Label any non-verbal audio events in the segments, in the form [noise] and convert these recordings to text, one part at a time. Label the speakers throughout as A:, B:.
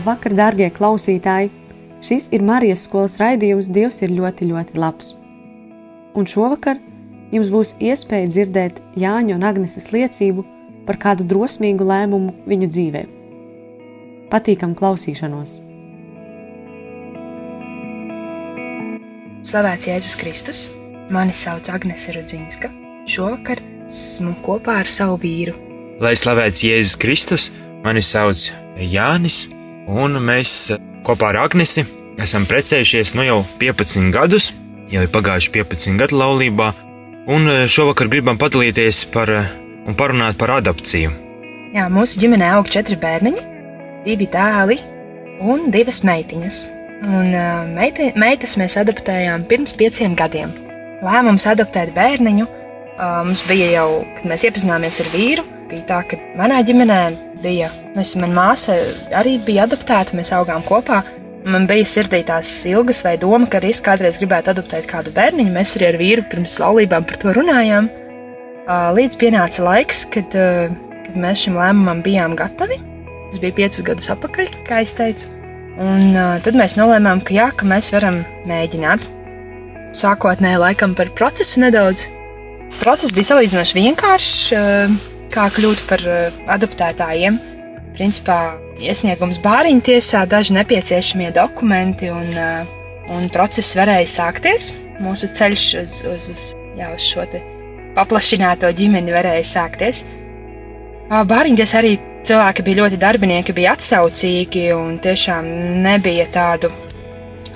A: Labvakar, darbie klausītāji! Šis ir Marijas skolas raidījums Dievs ir ļoti, ļoti labs. Un šovakar jums būs iespēja dzirdēt Jāņa un Agneses liecību par kādu drosmīgu lēmumu viņu dzīvē. Patīkam klausīšanos!
B: Slavēts Jēzus Kristus! Mani sauc Agnese Rudzinska. Šovakar esmu kopā ar savu vīru.
C: Lai slavēts Jēzus Kristus, mani sauc Jānis, un mēs eh, kopā ar Agnesi esam precējušies nu jau 15 gadus, jau ir pagājuši 15 gadu laulībā, un eh, šovakar gribam padalīties par eh, un parunāt par adopciju.
B: Jā, mūsu ģimenē aug četri bērniņi, divi dēli un divas meitiņas. Un meite, meitas mēs adoptējām pirms pieciem gadiem. Lēmums adoptēt bērniņu mums bija jau, kad mēs iepazināmies ar vīru. Bija tā, ka manā ģimenē bija, nu, es, mana māsa arī bija adoptēta, mēs augām kopā. Man bija sirdī tās ilgas vai doma, ka arī es kādreiz gribētu adoptēt kādu bērniņu. Mēs arī ar vīru pirms laulībām par to runājām. Līdz pienāca laiks, kad, kad mēs šim lēmumam bijām gatavi. Tas bija piecus gadus atpakaļ, kā es teicu. Un tad mēs nolēmām, ka jā, ka mēs varam mēģināt. Sākotnēji laikam par procesu nedaudz. Process bija salīdzinoši vienkāršs, kā kļūt par uh, adoptētājiem. Principā iesniegums bāriņu tiesā, daži nepieciešamie dokumenti un, uh, un process varēja sākties. Mūsu ceļš uz, uz, uz, jā, uz šo paplašināto ģimeni varēja sākties. Bāriņties arī cilvēki bija ļoti darbinieki, bija atsaucīgi un tiešām nebija tādu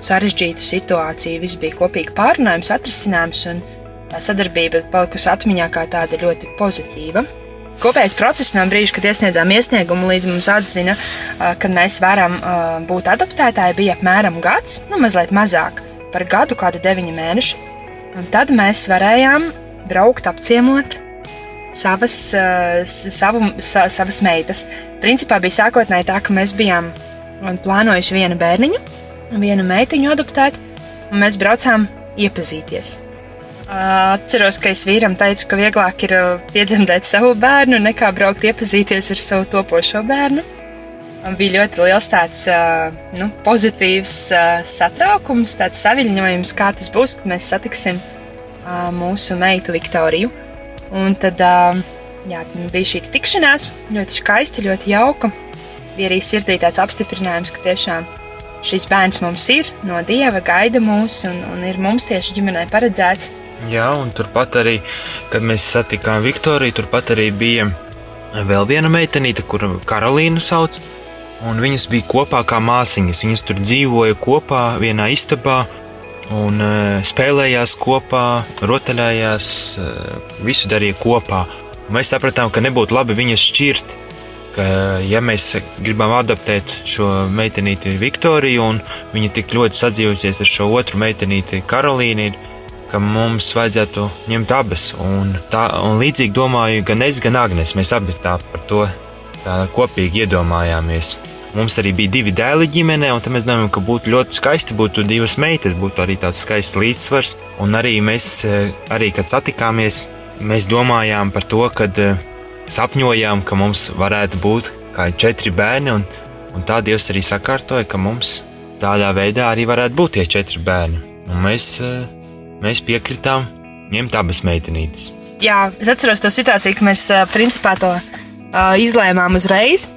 B: sarežģītu situāciju. Viss bija kopīgi pārunājums, atrisināms un tā sadarbība palikusi atmiņā kā tāda ļoti pozitīva. Kopējais process no brīža, kad iesniedzām iesniegumu, līdz mums atzina, ka mēs varam būt adoptētāji, bija apmēram gads, nu mazliet mazāk, par gadu, kādi deviņi mēneši. Un tad mēs varējām braukt apciemot savas, savu, sa, savas meitas. Principā bija sākotnēji tā, ka mēs bijām plānojuši vienu bērniņu, vienu meitiņu adoptēt, un mēs braucām iepazīties. Atceros, ka es vīram teicu, ka vieglāk ir piedzemdēt savu bērnu nekā braukt iepazīties ar savu topošo bērnu. Bija ļoti liels tāds nu, pozitīvs satraukums, tāds saviņojums, kā tas būs, kad mēs satiksim mūsu meitu Viktoriju. Un tad jā, bija šī tikšanās, ļoti skaista, ļoti jauka. Bija arī sirdī tāds apstiprinājums, ka tiešām šis bērns mums ir no dieva, gaida mūs un, un ir mums tieši ģimenē paredzēts.
C: Jā, un turpat arī, kad mēs satikām Viktoriju, turpat arī bija vēl viena meitenīte, kuru Karolīnu sauc. Un viņas bija kopā kā māsiņas. Viņas tur dzīvoja kopā vienā istabā un uh, spēlējās kopā, rotaļājās, uh, visu darīja kopā. Un mēs sapratām, ka nebūtu labi viņas šķirt. Ka, ja mēs gribam adaptēt šo meitenīti Viktoriju, un viņa tik ļoti sadzīvosies ar šo otru meitenīti Karolīnu, ka mums vajadzētu ņemt abas. Un, tā, un līdzīgi domāju, gan es, gan Agnēs. Mēs abi tā par to tā kopīgi iedomājāmies. Mums arī bija divi dēli ģimenē, un mēs domājam, ka būtu ļoti skaisti, būtu divas meitas, būtu arī tāds skaists līdzsvars. Un arī mēs, eh, arī kad satikāmies, mēs domājām par to, kad eh, sapņojām, ka mums varētu būt kā četri bērni, un, un tā Dievs arī sakārtoja, ka mums tādā veidā arī varētu būt tie četri bērni. Un mēs, eh, mēs piekritām ņemt abas meitenītes.
B: Jā, es atceros to situāciju, ka mēs principā to uh, izlēmām uzreiz.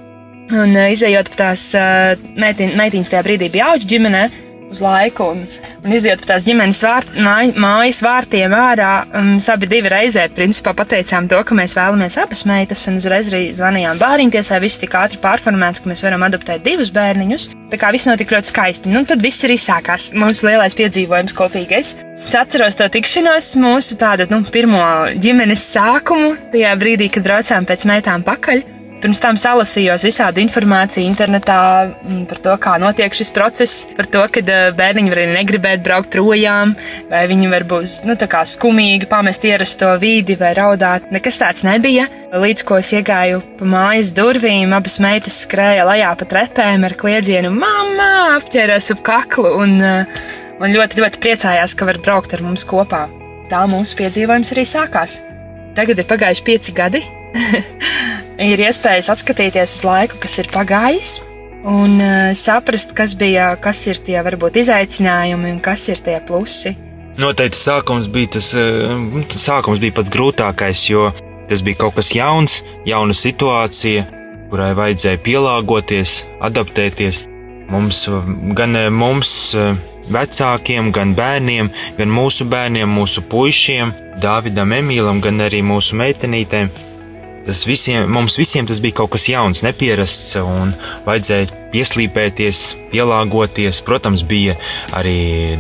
B: Un uh, izējot pa tās uh, meitiņas tajā brīdī bija auģu ģimenē, uz laiku un, un iziet pa tās ģimenes vārt, māj, mājas vārtiem ārā. Um, mēs abi divi reizē principā pateicām to, ka mēs vēlamies abas meitas un uzreiz arī zvanījām bāriņtiesai. Viss tik ātri pārformēts, ka mēs varam adoptēt divus bērniņus. Tā kā viss notika ļoti skaisti. Nu, tad viss arī sākās. Mūsu lielais piedzīvojums kopīgais. Es atceros to tikšanos, mūsu tādu nu, pirmo ģimenes sākumu, tajā brīdī, kad braucām pēc meitām pakaļ. Pirms tam salasījos visādi informāciju internetā mm, par to, kā notiek šis process, par to, ka bērniņi var arī negribēt braukt projām, vai viņi var būt nu, skumīgi, pamest ierasto vidi vai raudāt. Nekas tāds nebija. Līdz ko es iegāju pa mājas durvīm, abas meitas skrēja lejā pa trepēm ar kliedzienu: Māmā! apķērās ap kaklu un, un ļoti, ļoti priecājās, ka var braukt ar mums kopā. Tā mūsu piedzīvojums arī sākās. Tagad ir pagājuši pieci gadi. [laughs] ir iespējas atskatīties uz laiku, kas ir pagājis, un uh, saprast, kas bija, kas ir tie varbūt izaicinājumi un kas ir tie plusi.
C: Noteikti sākums bija eh, tas sākums bija pats grūtākais, jo tas bija kaut kas jauns, jauna situācija, kurai vajadzēja pielāgoties, adaptēties. Mums, gan eh, mums, vecākiem, gan bērniem, gan mūsu bērniem, mūsu puišiem, Dāvidam, Emīlam, gan arī mūsu meitenītēm. Tas visiem, mums visiem tas bija kaut kas jauns, nepierasts, un vajadzēja pieslīpēties, pielāgoties. Protams, bija arī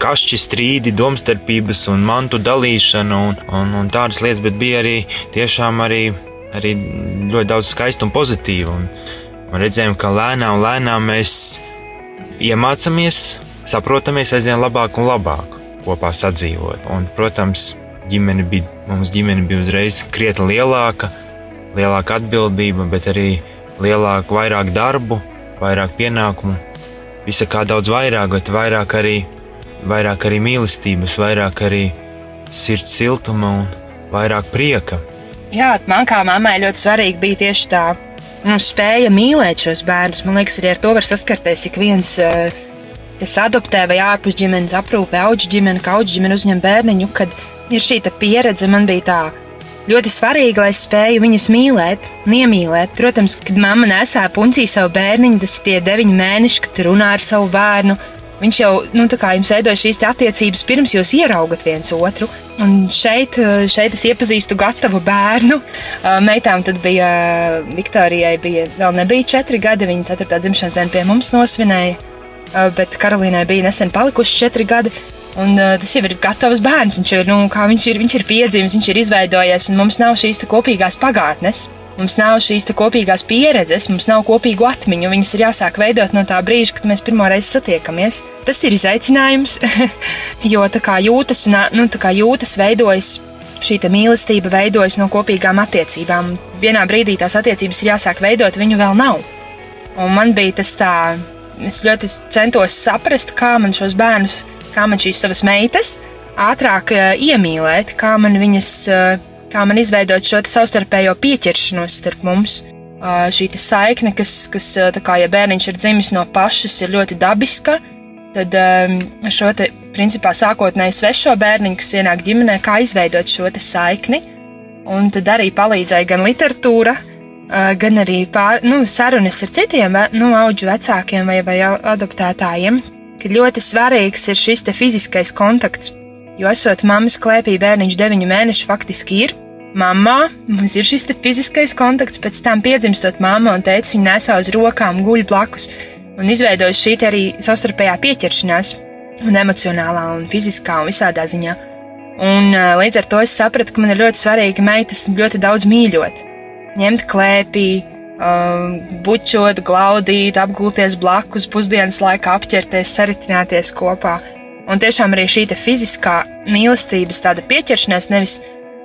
C: kašķi strīdi, domstarpības un mantu dalīšana un, un, un tādas lietas, bet bija arī tiešām arī, arī ļoti daudz skaistu un pozitīvu. Un, un redzējām, ka lēnām, lēnām mēs iemācāmies, saprotamies aizvien labāk un labāk kopā sadzīvot. Un, protams, ģimene bija, mums ģimene bija uzreiz krietni lielāka, lielāka atbildība, bet arī lielāku, vairāk darbu, vairāk pienākumu. Visa kā daudz vairāk, bet vairāk arī, vairāk arī mīlestības, vairāk arī sirds siltuma un vairāk prieka.
B: Jā, man kā mammai ļoti svarīgi bija tieši tā. Mums spēja mīlēt šos bērnus. Man liekas, arī ar to var saskarties ik viens, eh, kas adoptē vai ārpus ģimenes aprūpē, auģu ģimeni, kā auģu ģimeni uzņem bērniņu, kad ir šī pieredze man bija tā. Ļoti svarīgi, lai spēju viņus mīlēt, iemīlēt. Protams, kad mamma nesā puncī savu bērniņu, tas ir tie deviņi mēneši, kad runā ar savu bērnu. Viņš jau, nu, tā kā jums veidojas šīs attiecības, pirms jūs ieraugat viens otru. Un šeit, šeit es iepazīstu gatavu bērnu. Meitām tad bija, Viktorijai bija, vēl nebija četri gadi, viņa ceturtā dzimšanas dienu pie mums nosvinēja, bet Karolīnai bija nesen palikuši četri gadi. Un, uh, tas jau ir gatavs bērns. Viņš ir, nu, viņš ir, viņš ir piedzimis, viņš ir izveidojies, un mums nav šīs kopīgās pagātnes. Mums nav šīs kopīgās pieredzes, mums nav kopīgu atmiņu. Viņas ir jāsāk veidot no tā brīža, kad mēs pirmo reizi satiekamies. Tas ir izaicinājums, [laughs] jo tā kā jūtas, un, nu, tā kā jūtas veidojas šī mīlestība veidojas no kopīgām attiecībām. Vienā brīdī tās attiecības ir jāsāk veidot, viņu vēl nav. Un man bija tas tā, es ļoti centos saprast, kā man šos bērnus kā man šīs savas meitas ātrāk uh, iemīlēt, kā man viņas, uh, kā man izveidot šo savstarpējo pieķeršanos starp mums. Uh, šī saikne, kas, kas tā kā ja bērniņš ir dzimis no pašas, ir ļoti dabiska, tad um, šo te, principā, sākotnēji svešo bērniņu, kas ienāk ģimenē, kā izveidot šo saikni. Un tad arī palīdzēja gan literatūra, gan arī pār, nu, sarunas ar citiem nu, auģu vecākiem vai, vai adoptētājiem, ka ļoti svarīgs ir šis fiziskais kontakts. Jo esot mammas klēpī bērniņš deviņu mēnešu faktiski ir. Mamā mums ir šis fiziskais kontakts, pēc tam piedzimstot mamma un teica, viņa nesā uz rokām, guļ blakus un izveidojas šī arī savstarpējā pieķeršanās, un emocionālā, un fiziskā un visādā ziņā. Un līdz ar to es sapratu, ka man ir ļoti svarīgi meitas ļoti daudz mīļot, ņemt klēpī, um, bučot, glaudīt, apgulties blakus, pusdienas laikā apķerties, saritināties kopā. Un tiešām arī šī fiziskā mīlestības pieķeršanās nevis,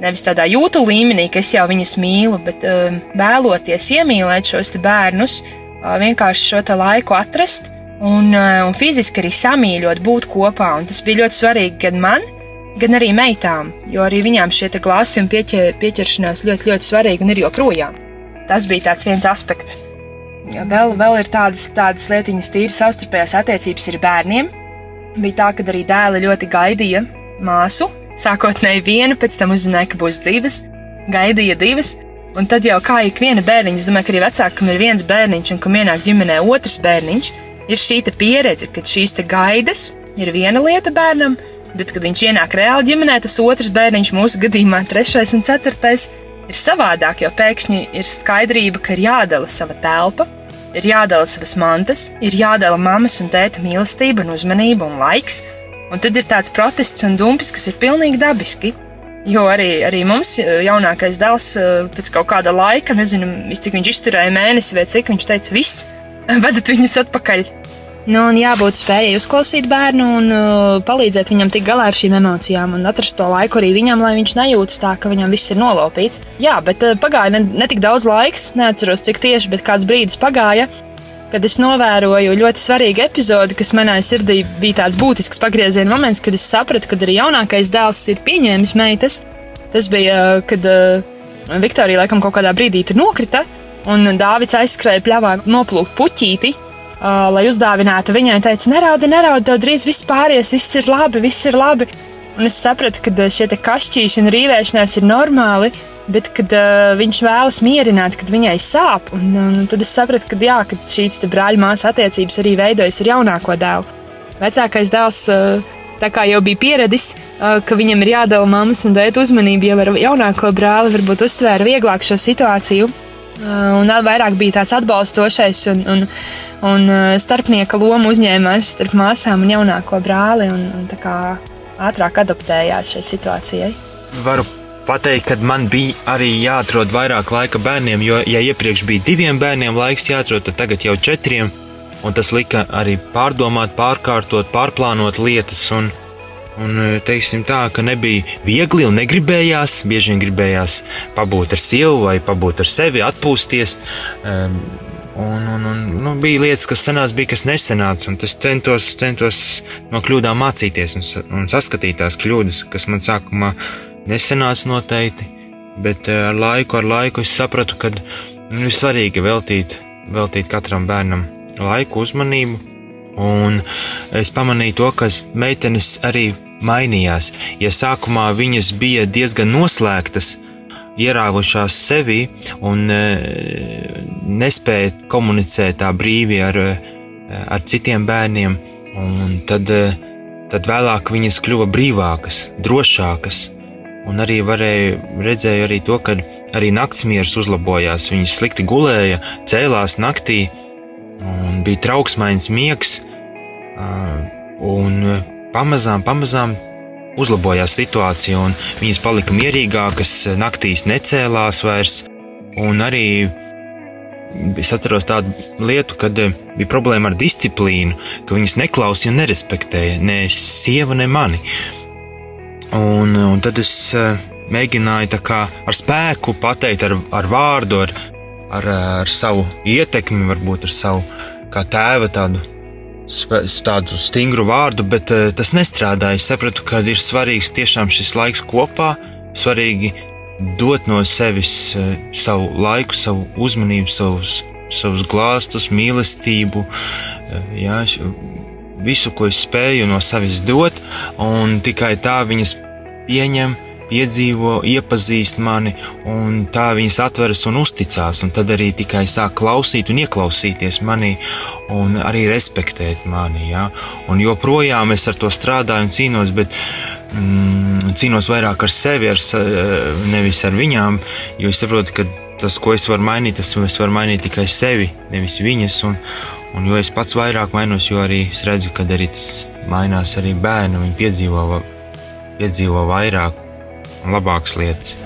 B: nevis tādā jūtu līmenī, ka es jau viņas mīlu, bet um, vēloties iemīlēt šos bērnus, uh, vienkārši šo laiku atrast un, uh, un fiziski arī samīļot, būt kopā. Un tas bija ļoti svarīgi gan man, gan arī meitām, jo arī viņām šie glāsti un pieķer, pieķeršanās ļoti, ļoti svarīgi un ir joprojām. Tas bija tāds viens aspekts. Vēl, vēl ir tādas, tādas lietiņas, tīras savstarpējās attiecības ar bērniem. Bija tā, ka arī dēli ļoti gaidīja māsu. Sākotnēji vienu, pēc tam uzzināja, ka būs divas, gaidīja divas. Un tad jau kā ik viena bērniņa, es domāju, ka arī vecākam ir viens bērniņš, un kam ienāk ģimenē otrs bērniņš, ir šī pieredze, ka šīs gaidas ir viena lieta bērnam, bet, kad viņš ienāk reāli ģimenē, tas otrs bērniņš, mūsu gadījumā trešais un ceturtais, ir savādāk, jo pēkšņi ir skaidrība, ka ir jādala sava telpa, ir jādala savas mantas, ir jādala mammas un tēta mīlestība un uzmanība un laiks, un tad ir tāds protests un dumpis, kas ir pilnīgi dabiski. Jo arī, arī mums jaunākais dēls eh, pēc kaut kāda laika, nezinu, cik viņš izturēja mēnesi vai cik viņš teica, viss, [laughs] vedat viņus atpakaļ. Nu, un jābūt spējai uzklausīt bērnu un uh, palīdzēt viņam tikt galā ar šīm emocijām un atrast to laiku arī viņam, lai viņš nejūtas tā, ka viņam viss ir nolopīts. Jā, bet uh, pagāja ne, ne tik daudz laiks, neatceros cik tieši, bet kāds brīdis pagāja, kad es novēroju ļoti svarīgu epizodi, kas manā sirdī bija tāds būtisks pagrieziena moments, kad es sapratu, ka arī jaunākais dēls ir pieņēmis meitas. Tas bija, uh, kad uh, Viktorija laikam kaut kādā brīdī tur nokrita, un Dāvids aizskrēja pļāvā noplūkt puķīti uh, lai uzdāvinātu viņai. Viņa teica, neraudi, neraudi, tev drīz viss pāries, viss ir labi, viss ir labi. Un es sapratu, ka šie kašķīši un rīvēšanās ir normāli, bet kad uh, viņš vēlas mierināt, kad viņai sāp, un, un tad es sapratu, ka, jā, ka šīs brāļa māsas attiecības arī veidojas ar jaunāko dēlu. Vecākais dēls uh, tā kā jau bija pieradis, uh, ka viņam ir jādala mammas un dēta uzmanība, jau ar jaunāko brāli varbūt uztvēra vieglāk šo situāciju. Uh, un vēl vairāk bija tāds atbalstošais un, un, un uh, starpnieka loma uzņēmās starp māsām un jaunāko brāli un, un tā kā ātrāk adaptējās šai situācijai.
C: Varu pateikt, ka man bija arī jāatrod vairāk laika bērniem, jo, ja iepriekš bija diviem bērniem laiks jāatrod, tad tagad jau četriem, un tas lika arī pārdomāt, pārkārtot, pārplānot lietas. Un, Un, teiksim tā, ka nebija viegli un negribējās. Bieži vien gribējās pabūt ar sievu vai pabūt ar sevi, atpūsties. Um, un, un, un nu, bija lietas, kas senās, bija kas nesenāts. Un es centos, centos no kļūdām mācīties un, un saskatīt tās kļūdas, kas man sākumā nesenāca noteikti. Bet ar laiku, ar laiku es sapratu, ka nu, ir svarīgi veltīt, veltīt katram bērnam laiku, uzmanību Un es pamanīju to, ka meitenes arī mainījās. Ja sākumā viņas bija diezgan noslēgtas, ierāvušās sevi un e, nespēja komunicēt tā brīvi ar, e, ar citiem bērniem, un tad, e, tad vēlāk viņas kļuva brīvākas, drošākas. Un arī varēja redzēju arī to, ka arī naktsmiers uzlabojās. Viņas slikti gulēja, cēlās naktī, un bija trauksmains miegs, un pamazām, pamazām uzlabojās situācija, un viņas palika mierīgākas, naktīs necēlās vairs, un arī es atceros tādu lietu, kad bija problēma ar disciplīnu, ka viņas neklausīja un nerespektēja ne sievu, ne mani. Un, un tad es mēģināju ar spēku pateikt, ar, ar vārdu, ar, ar, ar savu ietekmi, varbūt ar savu kā tēva tādu, tādu stingru vārdu, bet uh, tas nestrādāja. Es sapratu, ka ir svarīgs tiešām šis laiks kopā, svarīgi dot no sevis uh, savu laiku, savu uzmanību, savus, savus glāstus, mīlestību. Uh, jā, visu, ko es spēju no sevis dot, un tikai tā viņas pieņem, piedzīvo, iepazīst mani, un tā viņas atveras un uzticās, un tad arī tikai sāk klausīt un ieklausīties manī, un arī respektēt mani. Ja? Un joprojām es ar to strādāju un cīnos, bet mm, cīnos vairāk ar sevi, ar, nevis ar viņām, jo es saprotu, ka tas, ko es varu mainīt, tas es varu mainīt tikai sevi, nevis viņas. Un, un jo es pats vairāk mainos, jo arī es redzu, ka arī tas mainās arī bērni, viņi piedzīvo, piedzīvo vairāk labākas lietas.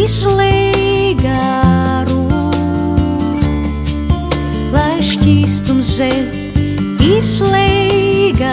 D: Plaukst, izlīgaru. Lai šķīstums zem izlīgaru.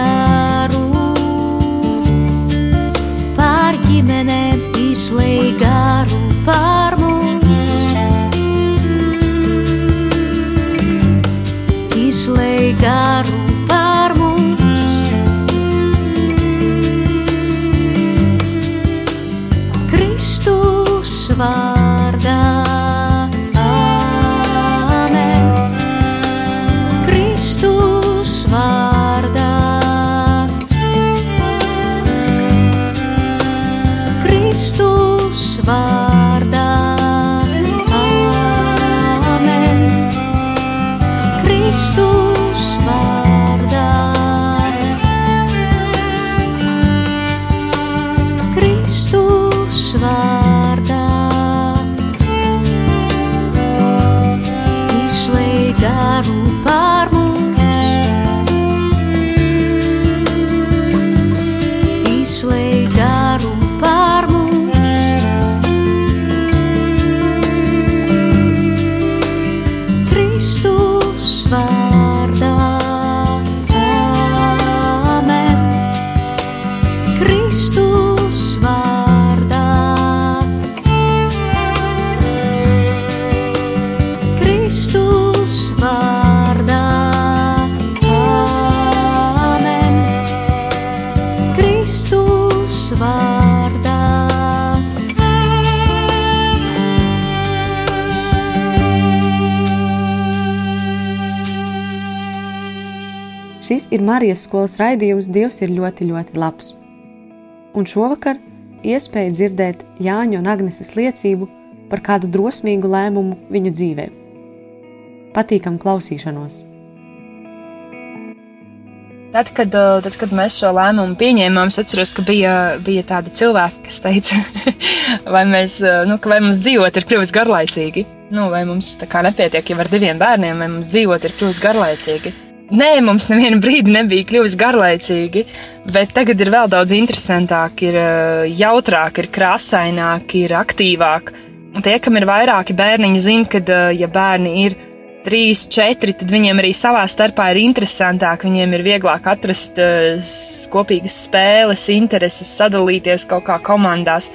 A: Šis ir Marijas skolas raidījums Dievs ir ļoti, ļoti labs. Un šovakar iespēja dzirdēt Jāņa un Agneses liecību par kādu drosmīgu lēmumu viņu dzīvē. Patīkam klausīšanos!
B: Tad kad, uh, tad, kad mēs šo lēmumu pieņēmām, es atceros, ka bija, bija tādi cilvēki, kas teica, [laughs] vai, mēs, uh, nu, vai mums dzīvot ir kļuvis garlaicīgi, nu, vai mums nepietiek jau ar diviem bērniem, vai mums dzīvot ir kļuvis garlaicīgi. Nē, mums nevienu brīdi nebija kļuvis garlaicīgi, bet tagad ir vēl daudz interesantāk, ir uh, jautrāk, ir krāsaināk, ir aktīvāk. Un tie, kam ir vairāki bērniņi, zina, ka, uh, ja bērni ir trīs, četri, tad viņiem arī savā starpā ir interesantāk, viņiem ir vieglāk atrast s- kopīgas spēles, intereses, sadalīties kaut kā komandās.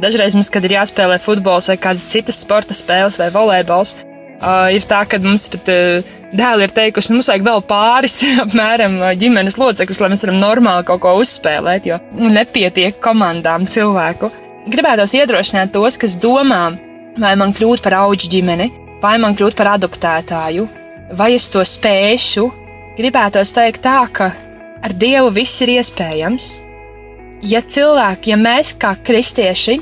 B: Dažreiz mums, kad ir jāspēlē futbols vai kādas citas sporta spēles vai volejbols, uh, ir tā, ka mums pat uh, dēli ir teikuši, mums vajag vēl pāris [laughs] apmēram uh, ģimenes locekļus, lai mēs varam normāli kaut ko uzspēlēt, jo nepietiek komandām cilvēku. Gribētos iedrošināt tos, kas domā, vai man kļūt par auģu ģimeni, vai man kļūt par adoptētāju, vai es to spēšu. Gribētos teikt tā, ka ar Dievu viss ir iespējams. Ja cilvēki, ja mēs kā kristieši,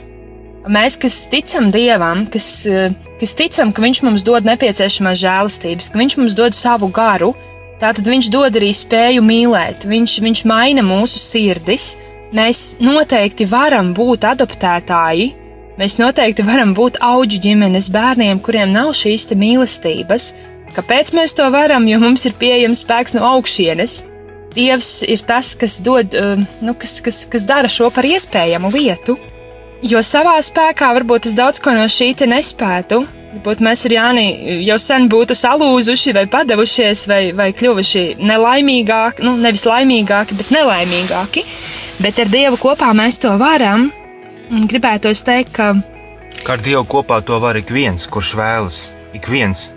B: mēs, kas ticam Dievam, kas, eh, kas ticam, ka Viņš mums dod nepieciešamās žēlastības, ka Viņš mums dod savu garu, tātad Viņš dod arī spēju mīlēt, Viņš, viņš maina mūsu sirdis. Mēs noteikti varam būt adoptētāji, mēs noteikti varam būt auģu ģimenes bērniem, kuriem nav šīs mīlestības. Kāpēc mēs to varam? Jo mums ir pieejams spēks no augšienes. Dievs ir tas, kas dod, eh, nu, kas, kas, kas dara šo par iespējamu lietu. Jo savā spēkā varbūt es daudz ko no šī te nespētu, Varbūt mēs ar Jāni jau sen būtu salūzuši, vai padavušies, vai, vai kļuvuši nelaimīgāki, nu, nevis laimīgāki, bet nelaimīgāki. Bet ar Dievu kopā mēs to varam. Un Gribētos teikt, ka
C: Kā ar Dievu kopā to var ik viens, kurš vēlas. Ik viens,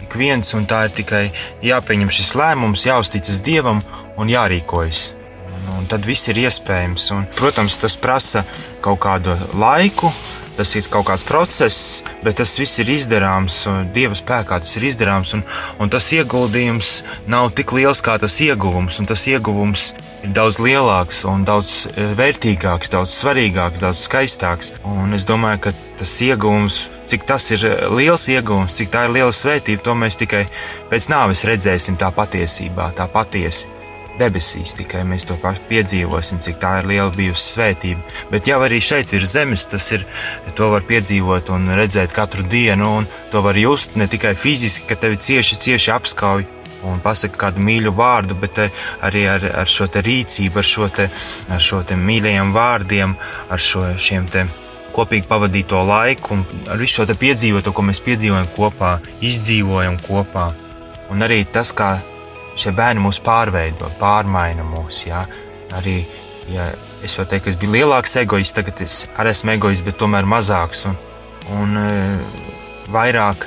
C: ik viens, un tā ir tikai jāpieņem šis lēmums, jāuzticas Dievam un jārīkojas. Un, tad viss ir iespējams. Un, protams, tas prasa kaut kādu laiku, tas ir kaut kāds process, bet tas viss ir izdarāms, Dieva spēkā tas ir izdarāms, un, un tas ieguldījums nav tik liels kā tas ieguvums, tas ieguvums ir daudz lielāks un daudz eh, vērtīgāks, daudz svarīgāks, daudz skaistāks. Un es domāju, ka tas ieguvums, cik tas ir eh, liels ieguvums, cik tā ir liela svētība, to mēs tikai pēc nāves redzēsim tā patiesībā, tā patiesi debesīs, tikai mēs to pašu piedzīvosim, cik tā ir liela bijusi svētība. Bet jau arī šeit virs zemes tas ir, to var piedzīvot un redzēt katru dienu, un to var just ne tikai fiziski, ka tevi cieši, cieši apskauj. Un pasaka kādu mīļu vārdu, bet eh, arī ar, ar šo rīcību, ar šo te, ar šo mīļajiem vārdiem, ar šo, šiem te kopīgi pavadīto laiku, un ar visu šo te piedzīvoto, ko mēs piedzīvojam kopā, izdzīvojam kopā. Un arī tas, kā šie bērni mūs pārveido, pārmaina mūs. Jā. Arī ja es varu teikt, ka es biju lielāks egoists, tagad es arī esmu egoists, bet tomēr mazāks un, un eh, vairāk,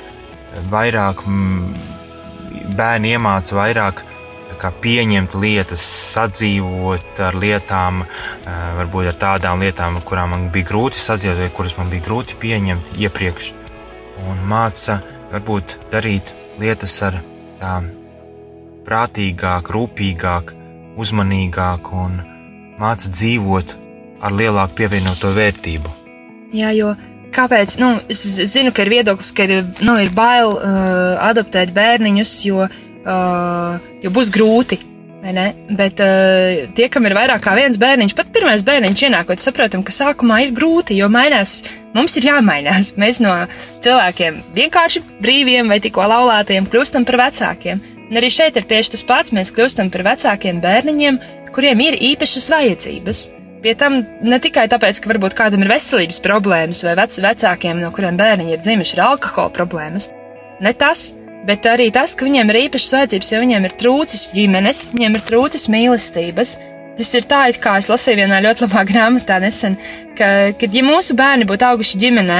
C: vairāk mm, bērni iemāca vairāk. kā Pieņemt lietas, sadzīvot ar lietām, eh, varbūt ar tādām lietām, kurām man bija grūti sadzīvot, vai kuras man bija grūti pieņemt iepriekš. Un māca, varbūt darīt lietas ar tām prātīgāk, rūpīgāk, uzmanīgāk un māca dzīvot ar lielāku pievienoto vērtību.
B: Jā, jo kāpēc? Nu, es zinu, ka ir viedoklis, ka ir, nu, ir bail uh, adoptēt bērniņus, jo, uh, jo būs grūti. Bet uh, tie, kam ir vairāk kā viens bērniņš, pat pirmais bērniņš ienākot, saprotam, ka sākumā ir grūti, jo mainās, mums ir jāmainās. [laughs] Mēs no cilvēkiem vienkārši brīviem vai tikko laulātiem kļūstam par vecākiem. Un arī šeit ir tieši tas pats. Mēs kļūstam par vecākiem bērniņiem, kuriem ir īpašas vajadzības. Pie tam ne tikai tāpēc, ka varbūt kādam ir veselības problēmas, vai vec vecākiem, no kuriem bērniņi ir dzimuši, ir alkohola problēmas. Ne tas, bet arī tas, ka viņiem ir īpašas vajadzības, jo viņiem ir trūcis ģimenes, viņiem ir trūcis mīlestības. Tas ir tā, it kā es lasīju vienā ļoti labā grāmatā nesen, ka, kad ja mūsu bērni būtu auguši ģimenē,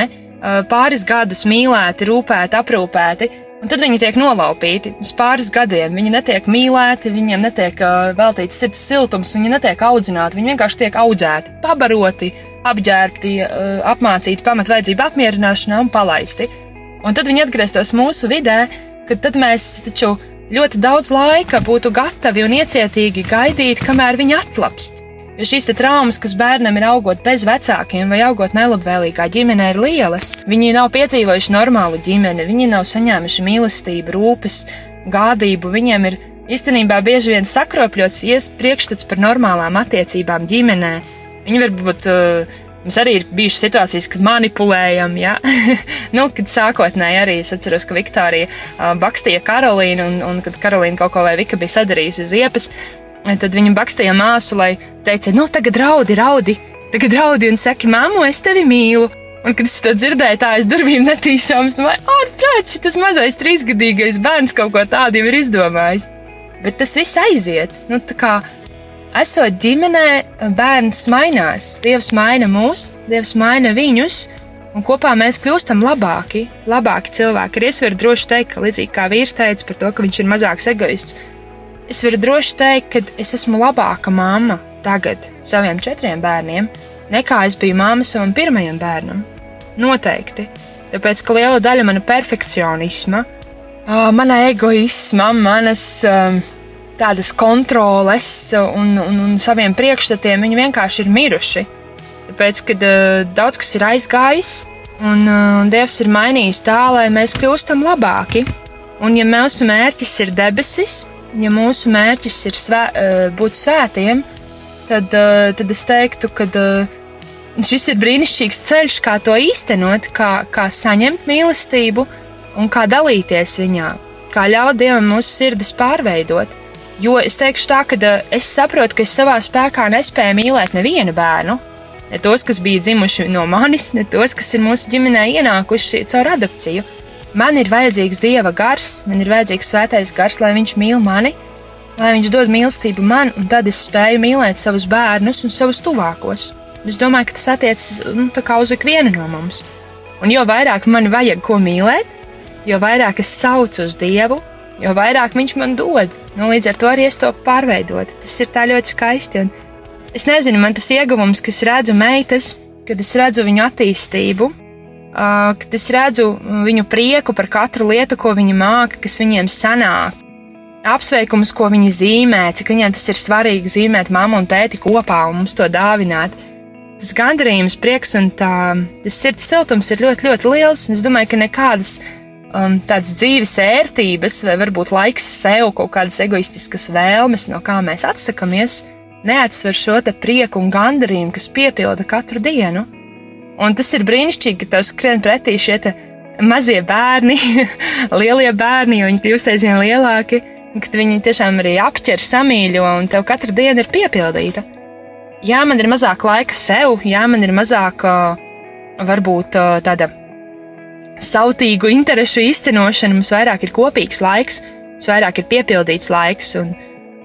B: pāris gadus mīlēti, rūpēti, aprūpēti, un tad viņi tiek nolaupīti uz pāris gadiem. Viņi netiek mīlēti, viņiem netiek uh, veltīts sirds siltums, viņi netiek audzināti, viņi vienkārši tiek audzēti, pabaroti, apģērbti, uh, apmācīti pamatvajadzību apmierināšanā un palaisti. Un tad viņi atgrieztos mūsu vidē, kad mēs taču ļoti daudz laika būtu gatavi un iecietīgi gaidīt, kamēr viņi atlapst. Jo šīs traumas, kas bērnam ir augot bez vecākiem vai augot nelabvēlīgā ģimenē, ir lielas. Viņi nav piedzīvojuši normālu ģimeni, viņi nav saņēmuši mīlestību, rūpes, gādību. Viņiem ir īstenībā bieži vien sakropļots priekšstats par normālām attiecībām ģimenē. Viņi varbūt. Uh, Mums arī ir bijušas situācijas, kad manipulējam, ja? [laughs] nu, kad sākotnēji arī es atceros, ka Viktorija uh, bakstīja Karolīnu, un, un kad Karolīna kaut ko vai Vika bija sadarījusi uz iepas, tad viņa bakstīja māsu, lai teica, nu, tagad raudi, raudi, tagad raudi un saki, māmu, es tevi mīlu. Un, kad es to dzirdēju, tā aiz durvīm netīšām, es domāju, ārprāt, šis mazais trīsgadīgais bērns kaut ko tādu jau ir izdomājis. Bet tas viss aiziet. Nu, tā kā esot ģimenē, bērns mainās. Dievs maina mūs, Dievs maina viņus, un kopā mēs kļūstam labāki, labāki cilvēki. Arī es varu droši teikt, ka līdzīgi kā vīrs teica par to, ka viņš ir mazāks egoists, es varu droši teikt, ka es esmu labāka mamma tagad saviem četriem bērniem, nekā es biju mamma savam pirmajam bērnam. Noteikti. Tāpēc, ka liela daļa mana perfekcionisma, mana egoisma, manas tādas kontroles un, un, un saviem priekšstatiem, viņi vienkārši ir miruši. Tāpēc, kad daudz kas ir aizgājis, un uh, Dievs ir mainījis tā, lai mēs kļūstam labāki. Un, ja mūsu mērķis ir debesis, ja mūsu mērķis ir svē, uh, būt svētiem, tad, uh, tad es teiktu, ka uh, šis ir brīnišķīgs ceļš, kā to īstenot, kā, kā saņemt mīlestību un kā dalīties viņā, kā ļaut Dievam mūsu sirdis pārveidot. Jo es teikšu tā, ka es saprotu, ka es savā spēkā nespēju mīlēt nevienu bērnu. Ne tos, kas bija dzimuši no manis, ne tos, kas ir mūsu ģimenē ienākuši caur adopciju. Man ir vajadzīgs dieva gars, man ir vajadzīgs svētais gars, lai viņš mīl mani, lai viņš dod mīlestību man, un tad es spēju mīlēt savus bērnus un savus tuvākos. Es domāju, ka tas attiecas nu, uz ikvienu no mums. Un jo vairāk man vajag ko mīlēt, jo vairāk es saucu uz Dievu, jo vairāk Viņš man dod. Nu, līdz ar to arī es to pārveidot. Tas ir tā ļoti skaisti. Un es nezinu, man tas ieguvums, kas redzu meitas, kad es redzu viņu attīstību, kad es redzu viņu prieku par katru lietu, ko viņi māca, kas viņiem sanāk. Apsveikums, ko viņi zīmē, cik viņiem tas ir svarīgi zīmēt mammu un tēti kopā un mums to dāvināt. Tas gandarījums, prieks un tā, tas sirds siltums ir ļoti, ļoti liels. Es domāju, ka nekādas um, tādas dzīves ērtības, vai varbūt laiks sev, kaut kādas egoistiskas vēlmes, no kā mēs atsakāmies, neatsver šo prieku un gandarījumu, kas piepilda katru dienu. Un tas ir brīnišķīgi, ka tev skrien pretī šie mazie bērni, [laughs] lielie bērni, jo viņi kļūst aizvien lielāki kad viņi tiešām arī apķer, samīļo, un tev katra diena ir piepildīta. Jā, man ir mazāk laika sev, jā, man ir mazāk varbūt tāda sautīgu interešu īstenošana, mums vairāk ir kopīgs laiks, mums vairāk ir piepildīts laiks, un,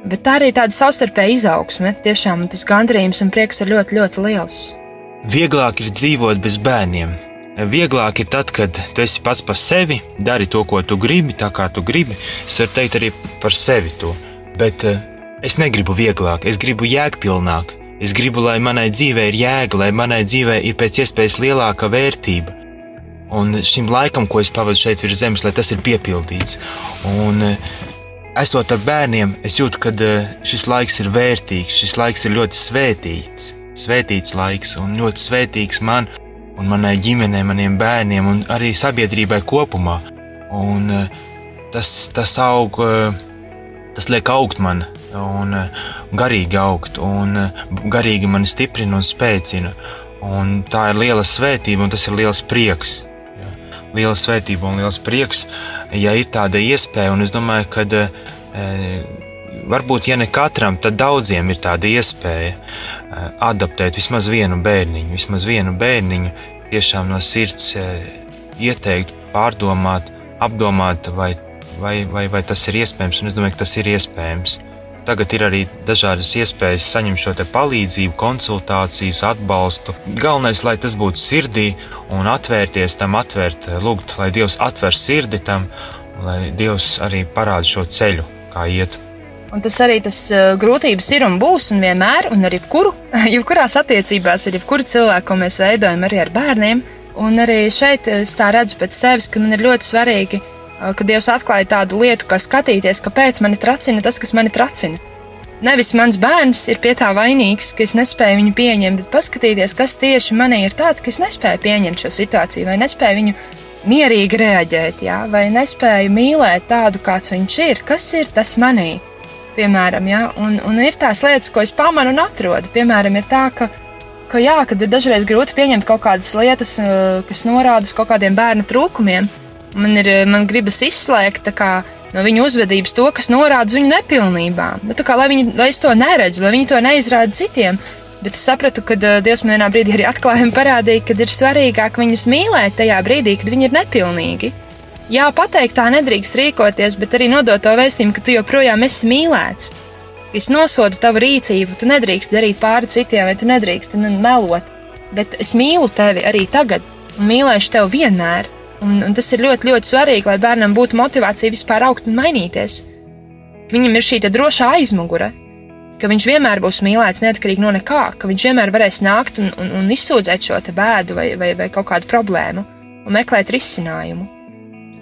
B: bet tā arī tāda savstarpēja izaugsme, tiešām tas gandarījums un prieks ir ļoti, ļoti liels.
C: Vieglāk ir dzīvot bez bērniem, Vieglāk ir tad, kad tu esi pats par sevi, dari to, ko tu gribi, tā kā tu gribi. Es varu teikt arī par sevi to. Bet uh, es negribu vieglāk, es gribu jēgpilnāk. Es gribu, lai manai dzīvei ir jēga, lai manai dzīvei ir pēc iespējas lielāka vērtība. Un šim laikam, ko es pavadu šeit virs zemes, lai tas ir piepildīts. Un, uh, esot ar bērniem, es jūtu, ka uh, šis laiks ir vērtīgs, šis laiks ir ļoti svētīts, svētīts laiks un ļoti svētīgs man un manai ģimenei, maniem bērniem un arī sabiedrībai kopumā. Un eh, tas, tas aug, eh, tas liek augt man un eh, garīgi augt, un garīgi mani stiprina un spēcina. Un tā ir liela svētība, un tas ir liels prieks. Ja. Liela svētība un liels prieks, ja ir tāda iespēja, un es domāju, ka e, varbūt, ja ne katram, tad daudziem ir tāda iespēja adaptēt vismaz vienu bērniņu, vismaz vienu bērniņu, tiešām no sirds ieteikt, pārdomāt, apdomāt, vai, vai, vai, vai tas ir iespējams, un es domāju, ka tas ir iespējams. Tagad ir arī dažādas iespējas saņemt šo palīdzību, konsultācijas, atbalstu. Galvenais, lai tas būtu sirdī un atvērties tam, atvērt, lūgt, lai Dievs atver sirdi tam, lai Dievs arī parāda šo ceļu, kā iet.
B: Un tas arī tas uh, grūtības ir un būs, un vienmēr, un arī jebkuru, [laughs] jebkurās attiecībās ar jebkuru cilvēku, ko mēs veidojam arī ar bērniem. Un arī šeit es tā redzu pēc sevis, ka man ir ļoti svarīgi, uh, ka Dievs atklāja tādu lietu, kā skatīties, kāpēc mani tracina tas, kas mani tracina. Nevis mans bērns ir pie tā vainīgs, ka es nespēju viņu pieņemt, bet paskatīties, kas tieši manī ir tāds, ka es nespēju pieņemt šo situāciju, vai nespēju viņu mierīgi reaģēt, jā, vai nespēju mīlēt tādu, kāds viņš ir, kas ir tas manī piemēram, ja? un, un ir tās lietas, ko es pamanu un atrodu. Piemēram, ir tā, ka, ka, jā, kad ir dažreiz grūti pieņemt kaut kādas lietas, uh, kas norāda uz kaut kādiem bērnu trūkumiem. Man, ir, man gribas izslēgt kā, no viņa uzvedības to, kas norāda uz viņu nepilnībām. Nu, kā, lai, viņi, lai es to neredzu, lai viņi to neizrāda citiem. Bet es sapratu, ka uh, Dievs man vienā brīdī arī atklājumi parādīja, ka ir svarīgāk viņus mīlēt tajā brīdī, kad viņi ir nepilnīgi. Jā, pateikt tā nedrīkst rīkoties, bet arī nodot to vēstījumu, ka tu joprojām esi mīlēts. Es nosodu tavu rīcību, tu nedrīkst darīt pāri citiem, vai tu nedrīkst melot. Bet es mīlu tevi arī tagad, un mīlēšu tevi vienmēr. Un, un tas ir ļoti, ļoti svarīgi, lai bērnam būtu motivācija vispār augt un mainīties. Viņam ir šī drošā aizmugure, ka viņš vienmēr būs mīlēts neatkarīgi no nekā, ka viņš vienmēr varēs nākt un, un, un izsūdzēt šo bēdu vai, vai, vai kaut kādu problēmu un meklēt risinājumu.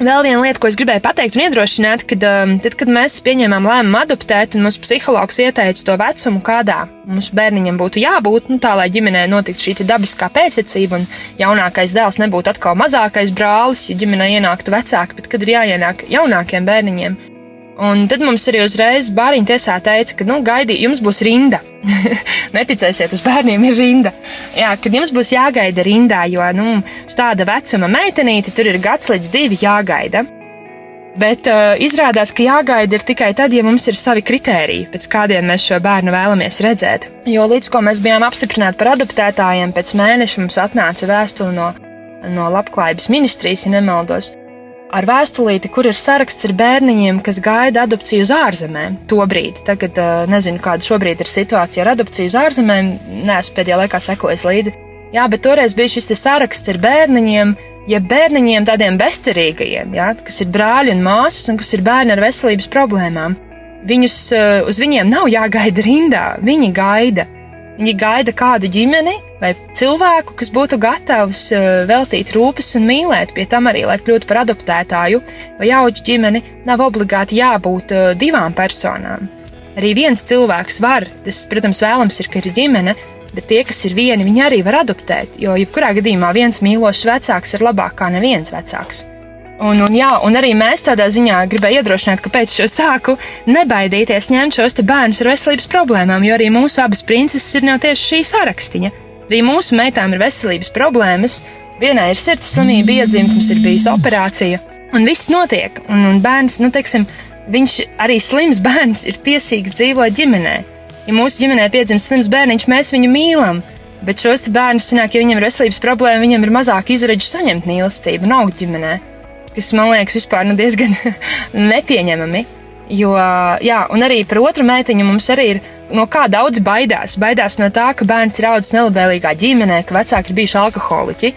B: Vēl viena lieta, ko es gribēju pateikt un iedrošināt, kad, um, tad, kad mēs pieņēmām lēmumu adoptēt, un mūsu psihologs ieteica to vecumu, kādā mums bērniņam būtu jābūt, nu, tā lai ģimenē notiktu šī dabiskā pēctecība, un jaunākais dēls nebūtu atkal mazākais brālis, ja ģimenē ienāktu vecāki, bet kad ir jāienāk jaunākiem bērniņiem. Un tad mums arī uzreiz bāriņu tiesā teica, ka, nu, gaidi, jums būs rinda. [laughs] Neticēsiet, uz bērniem ir rinda. Jā, kad jums būs jāgaida rindā, jo, nu, uz tāda vecuma meitenīte tur ir gads līdz divi jāgaida. Bet uh, izrādās, ka jāgaida ir tikai tad, ja mums ir savi kritēriji, pēc kādiem mēs šo bērnu vēlamies redzēt. Jo līdz ko mēs bijām apstiprināti par adoptētājiem, pēc mēneša mums atnāca vēstule no, no Labklājības ministrijas, ja nemaldos, ar vēstulīti, kur ir saraksts ar bērniņiem, kas gaida adopciju uz ārzemēm. Tobrīd, tagad uh, nezinu, kāda šobrīd ir situācija ar adopciju uz ārzemēm, neesmu pēdējā laikā sekojis līdzi. Jā, bet toreiz bija šis saraksts ar bērniņiem, ja bērniņiem tādiem bezcerīgajiem, jā, kas ir brāļi un māsas un kas ir bērni ar veselības problēmām. Viņus, uh, uz viņiem nav jāgaida rindā, viņi gaida. Viņi gaida kādu ģimeni vai cilvēku, kas būtu gatavs uh, veltīt rūpes un mīlēt, pie tam arī, lai kļūtu par adoptētāju vai auģu ģimeni, nav obligāti jābūt uh, divām personām. Arī viens cilvēks var, tas, protams, vēlams ir, ka ir ģimene, bet tie, kas ir vieni, viņi arī var adoptēt, jo jebkurā gadījumā viens mīlošs vecāks ir labāk kā neviens vecāks. Un, un, jā, un arī mēs tādā ziņā gribējām iedrošināt, ka pēc šo sāku nebaidīties ņemt šos bērnus ar veselības problēmām, jo arī mūsu abas princeses ir no tieši šī sarakstiņa. Arī mūsu meitām ir veselības problēmas, vienai ir sirds slimība iedzimta, mums ir bijusi operācija, un viss notiek. Un, un bērns, nu, teiksim, viņš arī slims [laughs] bērns ir tiesīgs dzīvot ģimenē. Ja mūsu ģimenē piedzimst slims bērniņš, mēs viņu mīlam. Bet šos bērnus ja viņiem ir veselības problēma, viņiem ir mazāk izredzu saņemt mīlestību un augt ģimenē kas man liekas vispār nu, diezgan [laughs] nepieņemami. Jo, jā, un arī par otru meitiņu mums arī ir, no kā daudz baidās. Baidās no tā, ka bērns ir audzis nelabvēlīgā ģimenē, ka vecāki ir bijuši alkoholiķi.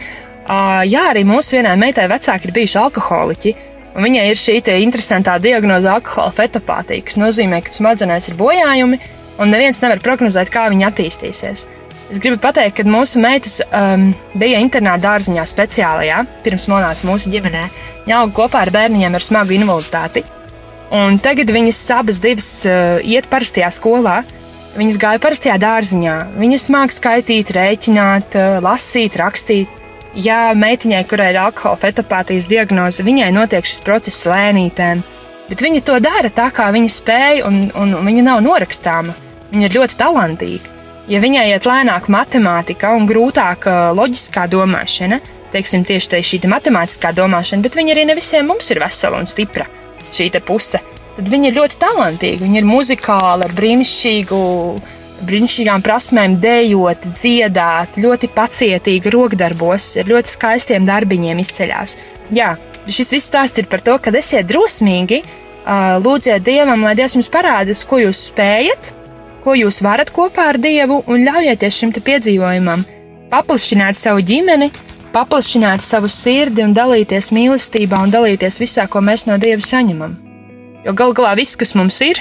B: Uh, jā, arī mūsu vienai meitai vecāki ir bijuši alkoholiķi. Un viņai ir šī interesantā diagnoze alkohola fetopātija, kas nozīmē, ka smadzenēs ir bojājumi, un neviens nevar prognozēt, kā viņi attīstīsies. Es gribu pateikt, ka mūsu meitas um, bija internāta dārziņā speciālajā, pirms nonāca mūsu ģimenē. Viņa auga kopā ar bērniem ar smagu invaliditāti. Un tagad viņas abas divas uh, iet parastajā skolā. Viņas gāja parastajā dārziņā. Viņas mākslinieki skaitīt, rēķināt, uh, lasīt, rakstīt. Ja meitiņai, kurai ir alkohola fetopātijas diagnoze, viņai notiek šis process lēnītēm, bet viņa to dara tā, kā viņa spēja, un, un viņa nav norakstāma. Viņa ir ļoti talantīga. Ja viņai iet lēnāk matemātika un grūtāk uh, loģiskā domāšana, teiksim, tieši tā šī te matemātiskā domāšana, bet viņa arī ne visiem mums ir vesela un stipra šī puse, tad viņa ir ļoti talantīga. Viņa ir muzikāla, ar brīnišķīgu, brīnišķīgām prasmēm, dejot, dziedāt, ļoti pacietīga rokdarbos, ar ļoti skaistiem darbiņiem izceļās. Jā, šis viss stāsts ir par to, ka esiet drosmīgi, uh, lūdziet Dievam, lai Dievs jums parāda, uz ko jūs spējat, ko jūs varat kopā ar Dievu un ļaujieties šim piedzīvojumam, paplašināt savu ģimeni, paplašināt savu sirdi un dalīties mīlestībā un dalīties visā, ko mēs no Dieva saņemam. Jo gal galā viss, kas mums ir,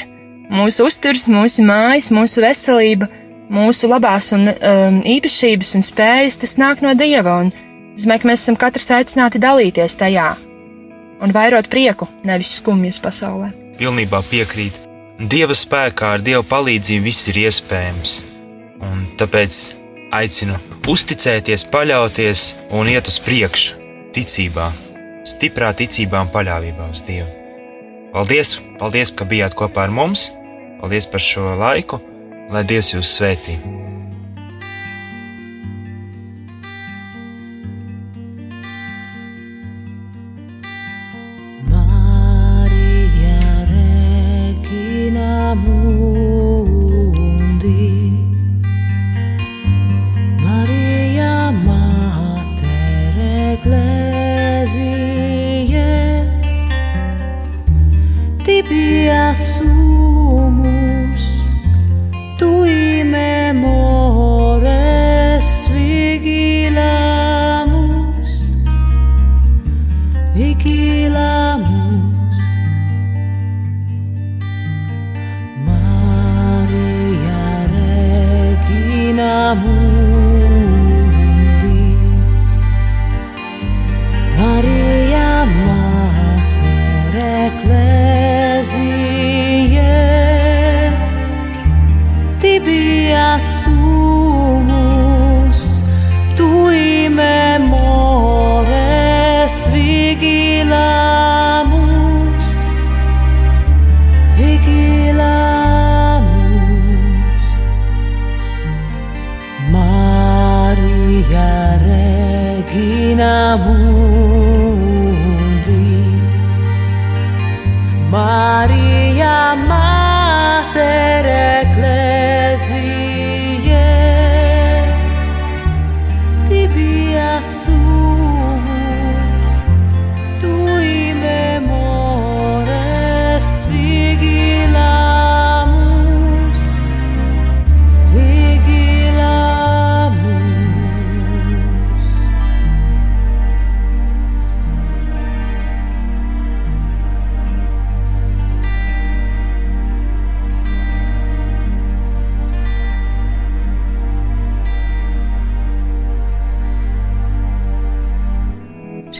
B: mūsu uzturs, mūsu mājas, mūsu veselība, mūsu labās un um, īpašības un spējas, tas nāk no Dieva, un es domāju, ka mēs esam katrs aicināti dalīties tajā un vairot prieku, nevis skumjas pasaulē.
E: Pilnībā piekrīt. Dieva spēkā, ar Dieva palīdzību viss ir iespējams. Un tāpēc aicinu uzticēties, paļauties un iet uz priekšu, ticībā, stiprā ticībā un paļāvībā uz Dievu. Paldies, paldies, ka bijāt kopā ar mums, paldies par šo laiku, lai Dievs jūs svētī.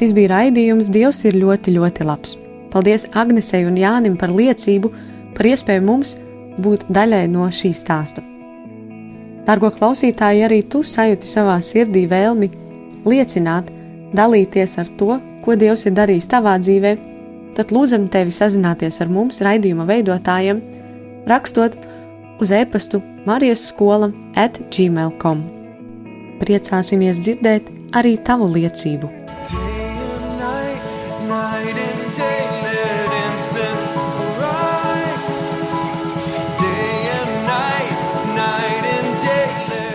A: Šis bija raidījums Dievs ir ļoti, ļoti labs. Paldies Agnesei un Jānim par liecību, par iespēju mums būt daļai no šī stāsta. Dargo klausītāji, arī tu sajūti savā sirdī vēlmi liecināt, dalīties ar to, ko Dievs ir darījis tavā dzīvē, tad lūdzam tevi sazināties ar mums, raidījuma veidotājiem, rakstot uz e-pastu Marijas skola at gmail.com. Priecāsimies dzirdēt arī tavu liecību.